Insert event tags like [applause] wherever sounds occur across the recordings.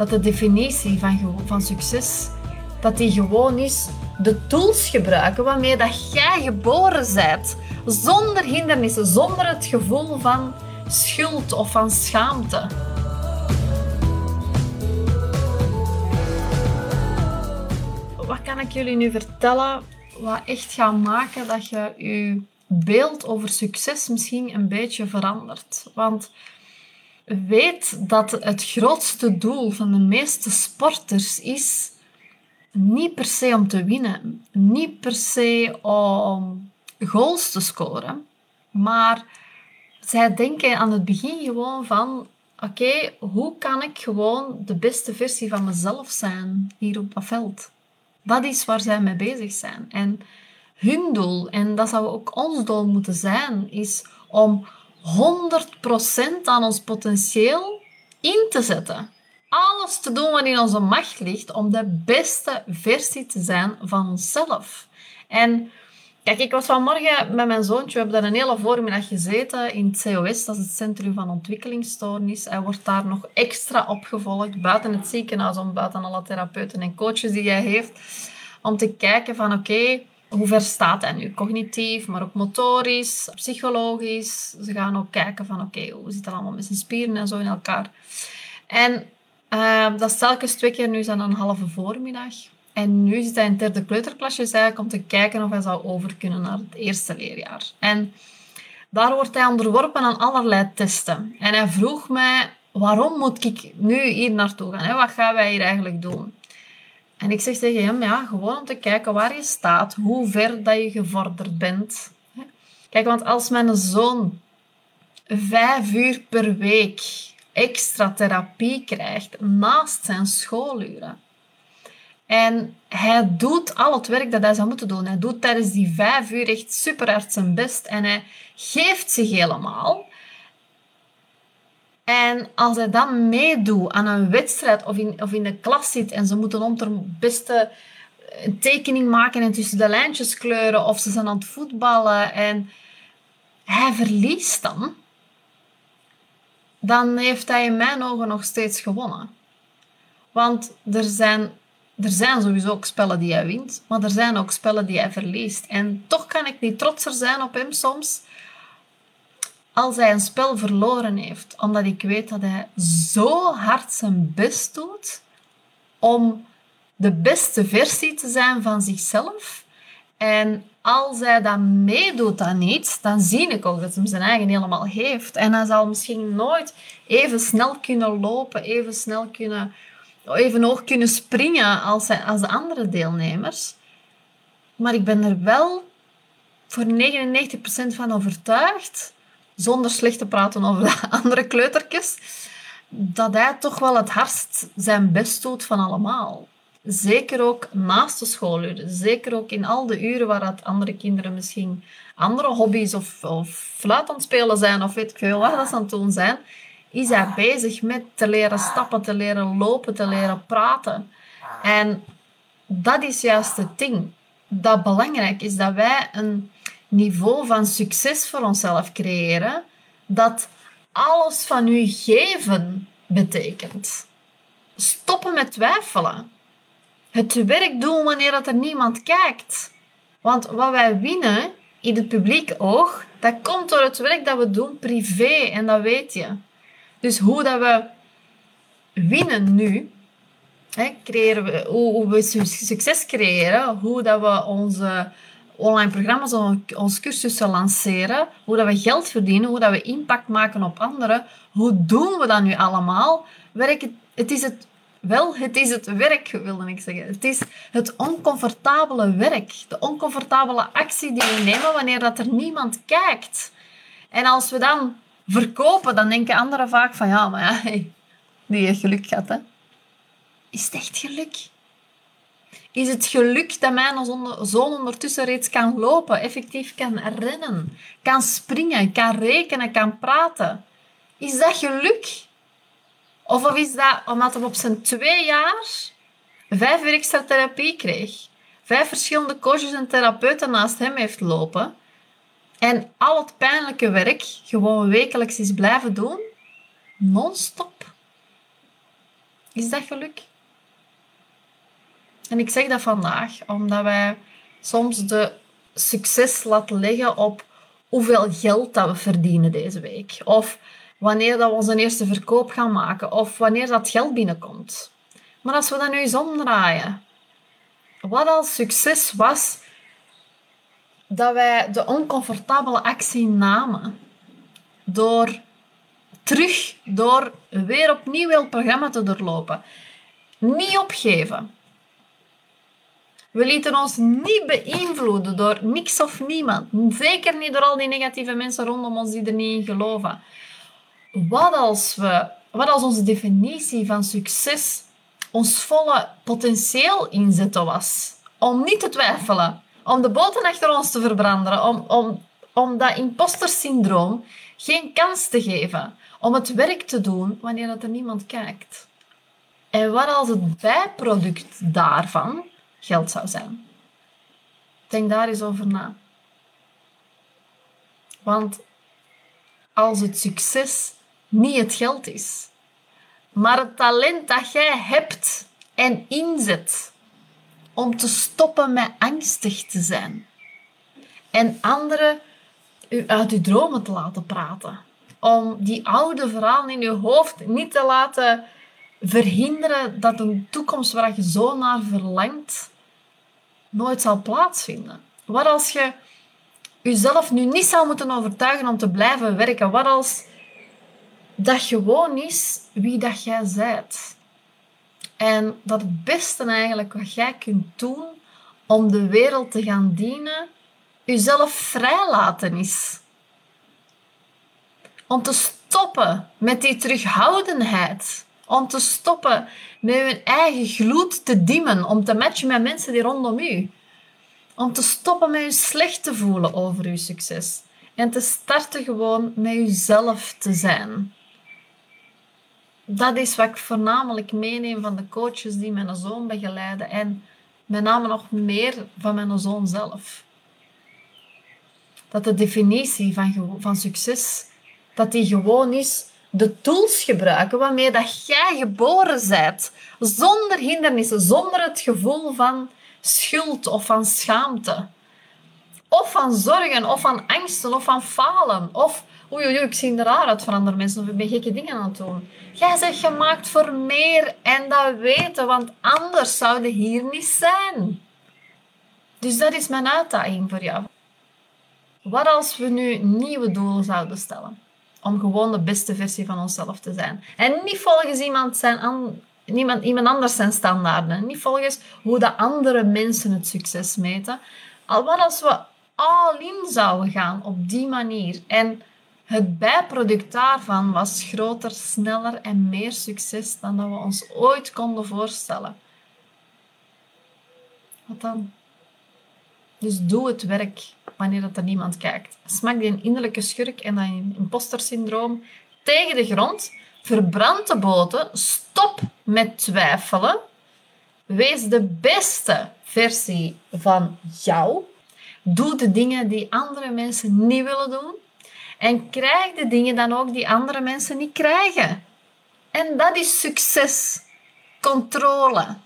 dat de definitie van, van succes, dat die gewoon is de tools gebruiken waarmee dat jij geboren bent. Zonder hindernissen, zonder het gevoel van schuld of van schaamte. Wat kan ik jullie nu vertellen wat echt gaat maken dat je je beeld over succes misschien een beetje verandert? Want weet dat het grootste doel van de meeste sporters is niet per se om te winnen, niet per se om goals te scoren, maar zij denken aan het begin gewoon van: oké, hoe kan ik gewoon de beste versie van mezelf zijn hier op dat veld? Dat is waar zij mee bezig zijn. En hun doel, en dat zou ook ons doel moeten zijn, is om 100% aan ons potentieel in te zetten. Alles te doen wat in onze macht ligt om de beste versie te zijn van onszelf. En kijk, ik was vanmorgen met mijn zoontje, we hebben daar een hele voormiddag gezeten in het COS, dat is het Centrum van Ontwikkelingsstoornis. Hij wordt daar nog extra opgevolgd, buiten het ziekenhuis, om buiten alle therapeuten en coaches die hij heeft, om te kijken van oké, hoe ver staat hij nu? Cognitief, maar ook motorisch, psychologisch. Ze gaan ook kijken van, oké, hoe zit het allemaal met zijn spieren en zo in elkaar. En uh, dat is telkens twee keer nu zijn een halve voormiddag. En nu zit hij in het derde kleuterklasje om te kijken of hij zou over kunnen naar het eerste leerjaar. En daar wordt hij onderworpen aan allerlei testen. En hij vroeg mij, waarom moet ik nu hier naartoe gaan? Wat gaan wij hier eigenlijk doen? En ik zeg tegen hem, ja, gewoon om te kijken waar je staat, hoe ver dat je gevorderd bent. Kijk, want als mijn zoon vijf uur per week extra therapie krijgt naast zijn schooluren, en hij doet al het werk dat hij zou moeten doen. Hij doet tijdens die vijf uur echt super hard zijn best en hij geeft zich helemaal. En als hij dan meedoet aan een wedstrijd of in, of in de klas zit en ze moeten om ter beste een tekening maken en tussen de lijntjes kleuren of ze zijn aan het voetballen en hij verliest dan, dan heeft hij in mijn ogen nog steeds gewonnen. Want er zijn, er zijn sowieso ook spellen die hij wint, maar er zijn ook spellen die hij verliest. En toch kan ik niet trotser zijn op hem soms als hij een spel verloren heeft, omdat ik weet dat hij zo hard zijn best doet om de beste versie te zijn van zichzelf. En als hij dat meedoet aan iets, dan zie ik ook dat hij zijn eigen helemaal heeft. En hij zal misschien nooit even snel kunnen lopen, even snel kunnen, even hoog kunnen springen als, hij, als de andere deelnemers. Maar ik ben er wel voor 99% van overtuigd zonder slecht te praten over de [laughs] andere kleutertjes, dat hij toch wel het hardst zijn best doet van allemaal. Zeker ook naast de schooluren. Zeker ook in al de uren waar dat andere kinderen misschien andere hobby's of, of fluit aan het spelen zijn of weet ik veel wat dat ze aan het doen zijn, is hij bezig met te leren stappen, te leren lopen, te leren praten. En dat is juist het ding. Dat belangrijk is dat wij een niveau van succes voor onszelf creëren dat alles van u geven betekent. Stoppen met twijfelen. Het werk doen wanneer dat er niemand kijkt. Want wat wij winnen in het publiek oog, dat komt door het werk dat we doen privé en dat weet je. Dus hoe dat we winnen nu, hè, creëren we, hoe, we succes creëren, hoe dat we onze online programma's, ons cursussen lanceren, hoe dat we geld verdienen, hoe dat we impact maken op anderen. Hoe doen we dat nu allemaal? Werk, het is het wel, het is het werk, wilde ik zeggen. Het is het oncomfortabele werk. De oncomfortabele actie die we nemen wanneer dat er niemand kijkt. En als we dan verkopen, dan denken anderen vaak van ja, maar ja, die heeft geluk gehad. Hè? Is het echt geluk? Is het geluk dat mijn zoon ondertussen reeds kan lopen, effectief kan rennen, kan springen, kan rekenen, kan praten. Is dat geluk? Of, is dat omdat hij op zijn twee jaar vijf uur extra therapie kreeg, vijf verschillende coaches en therapeuten naast hem heeft lopen en al het pijnlijke werk gewoon wekelijks is blijven doen, non-stop? Is dat geluk? En ik zeg dat vandaag omdat wij soms de succes laten leggen op hoeveel geld dat we verdienen deze week. Of wanneer dat we onze eerste verkoop gaan maken. Of wanneer dat geld binnenkomt. Maar als we dat nu eens omdraaien. Wat als succes was dat wij de oncomfortabele actie namen. Door terug, door weer opnieuw het programma te doorlopen. Niet opgeven. We lieten ons niet beïnvloeden door niks of niemand. Zeker niet door al die negatieve mensen rondom ons die er niet in geloven. Wat als, we, wat als onze definitie van succes ons volle potentieel inzetten was? Om niet te twijfelen, om de boten achter ons te verbranden, om, om, om dat impostersyndroom geen kans te geven, om het werk te doen wanneer er niemand kijkt. En wat als het bijproduct daarvan geld zou zijn? Denk daar eens over na. Want als het succes niet het geld is, maar het talent dat jij hebt en inzet om te stoppen met angstig te zijn en anderen uit uw dromen te laten praten. Om die oude verhalen in je hoofd niet te laten verhinderen dat een toekomst waar je zo naar verlangt nooit zal plaatsvinden. Wat als je jezelf nu niet zou moeten overtuigen om te blijven werken? Wat als dat gewoon is wie dat jij bent? En dat het beste eigenlijk wat jij kunt doen om de wereld te gaan dienen, jezelf vrijlaten is. Om te stoppen met die terughoudendheid om te stoppen met je eigen gloed te dimmen, om te matchen met mensen die rondom u. Om te stoppen met je slecht te voelen over uw succes. En te starten gewoon met jezelf te zijn. Dat is wat ik voornamelijk meeneem van de coaches die mijn zoon begeleiden. En met name nog meer van mijn zoon zelf. Dat de definitie van, van succes, dat die gewoon is de tools gebruiken waarmee dat jij geboren bent. Zonder hindernissen, zonder het gevoel van schuld of van schaamte. Of van zorgen, of van angsten, of van falen. Of, oei, oei, ik zie er raar uit van andere mensen, of ik ben gekke dingen aan het doen. Jij bent gemaakt voor meer en dat weten, want anders zouden hier niet zijn. Dus dat is mijn uitdaging voor jou. Wat als we nu nieuwe doelen zouden stellen? Om gewoon de beste versie van onszelf te zijn. En niet volgens iemand, zijn niemand, iemand anders zijn standaarden. Niet volgens hoe de andere mensen het succes meten. Al wat als we all in zouden gaan op die manier. En het bijproduct daarvan was groter, sneller en meer succes dan dat we ons ooit konden voorstellen. Wat dan? Dus doe het werk wanneer dat er niemand kijkt. Smak die innerlijke schurk en dat impostersyndroom tegen de grond. Verbrand de boten. Stop met twijfelen. Wees de beste versie van jou. Doe de dingen die andere mensen niet willen doen. En krijg de dingen dan ook die andere mensen niet krijgen. En dat is succes. Controle.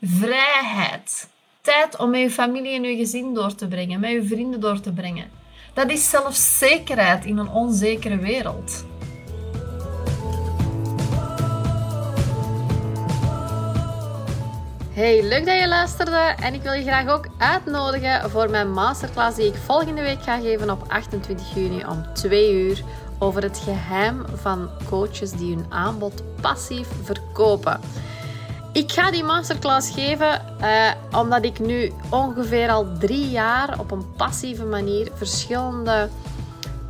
Vrijheid tijd om met je familie en je gezin door te brengen, met je vrienden door te brengen. Dat is zelfzekerheid in een onzekere wereld. Hey, leuk dat je luisterde en ik wil je graag ook uitnodigen voor mijn masterclass die ik volgende week ga geven op 28 juni om 2 uur over het geheim van coaches die hun aanbod passief verkopen. Ik ga die masterclass geven uh, omdat ik nu ongeveer al drie jaar op een passieve manier verschillende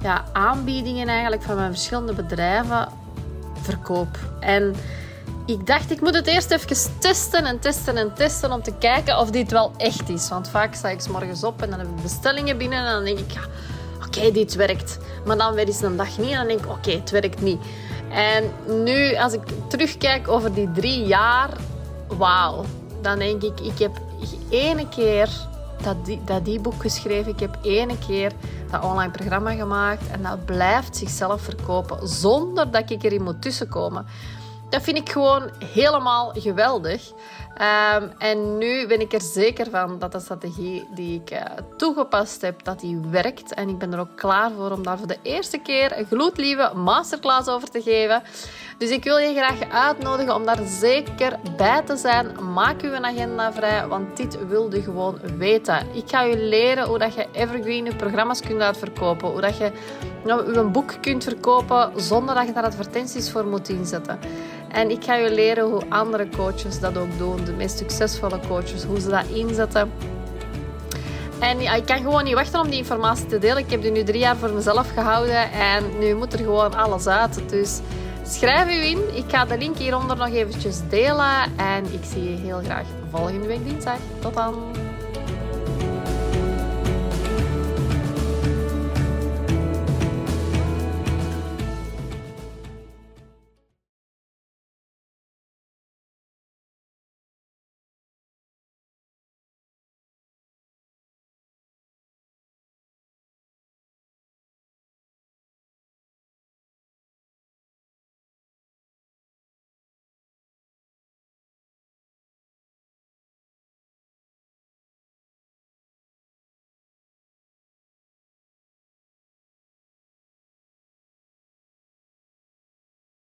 ja, aanbiedingen eigenlijk van mijn verschillende bedrijven verkoop. En ik dacht, ik moet het eerst even testen en testen en testen om te kijken of dit wel echt is. Want vaak sta ik s morgens op en dan heb ik bestellingen binnen en dan denk ik, ja, oké, dit werkt. Maar dan weer eens een dag niet en dan denk ik, oké, het werkt niet. En nu, als ik terugkijk over die drie jaar, wauw. Dan denk ik, ik heb ene keer dat, die, dat die boek geschreven. Ik heb ene keer dat online programma gemaakt. En dat blijft zichzelf verkopen zonder dat ik erin moet tussenkomen. dat vind ik gewoon helemaal geweldig. Ehm, en nu ben ik er zeker van dat de strategie die ik uh, toegepast heb, dat die werkt. En ik ben er ook klaar voor om daar voor de eerste keer een gloedlieve masterclass over te geven. Dus ik wil je graag uitnodigen om daar zeker bij te zijn. Maak uw agenda vrij, want dit wil je gewoon weten. Ik ga je leren hoe dat je evergreen programma's kunt uitverkopen. Hoe dat je nou, je boek kunt verkopen zonder dat je daar advertenties voor moet inzetten. En ik ga je leren hoe andere coaches dat ook doen. De meest succesvolle coaches, hoe ze dat inzetten. En ik kan gewoon niet wachten om die informatie te delen. Ik heb die nu drie jaar voor mezelf gehouden en nu moet er gewoon alles uit. Dus schrijf u in. Ik ga de link hieronder nog eventjes delen. En ik zie je heel graag volgende week dinsdag. Tot dan!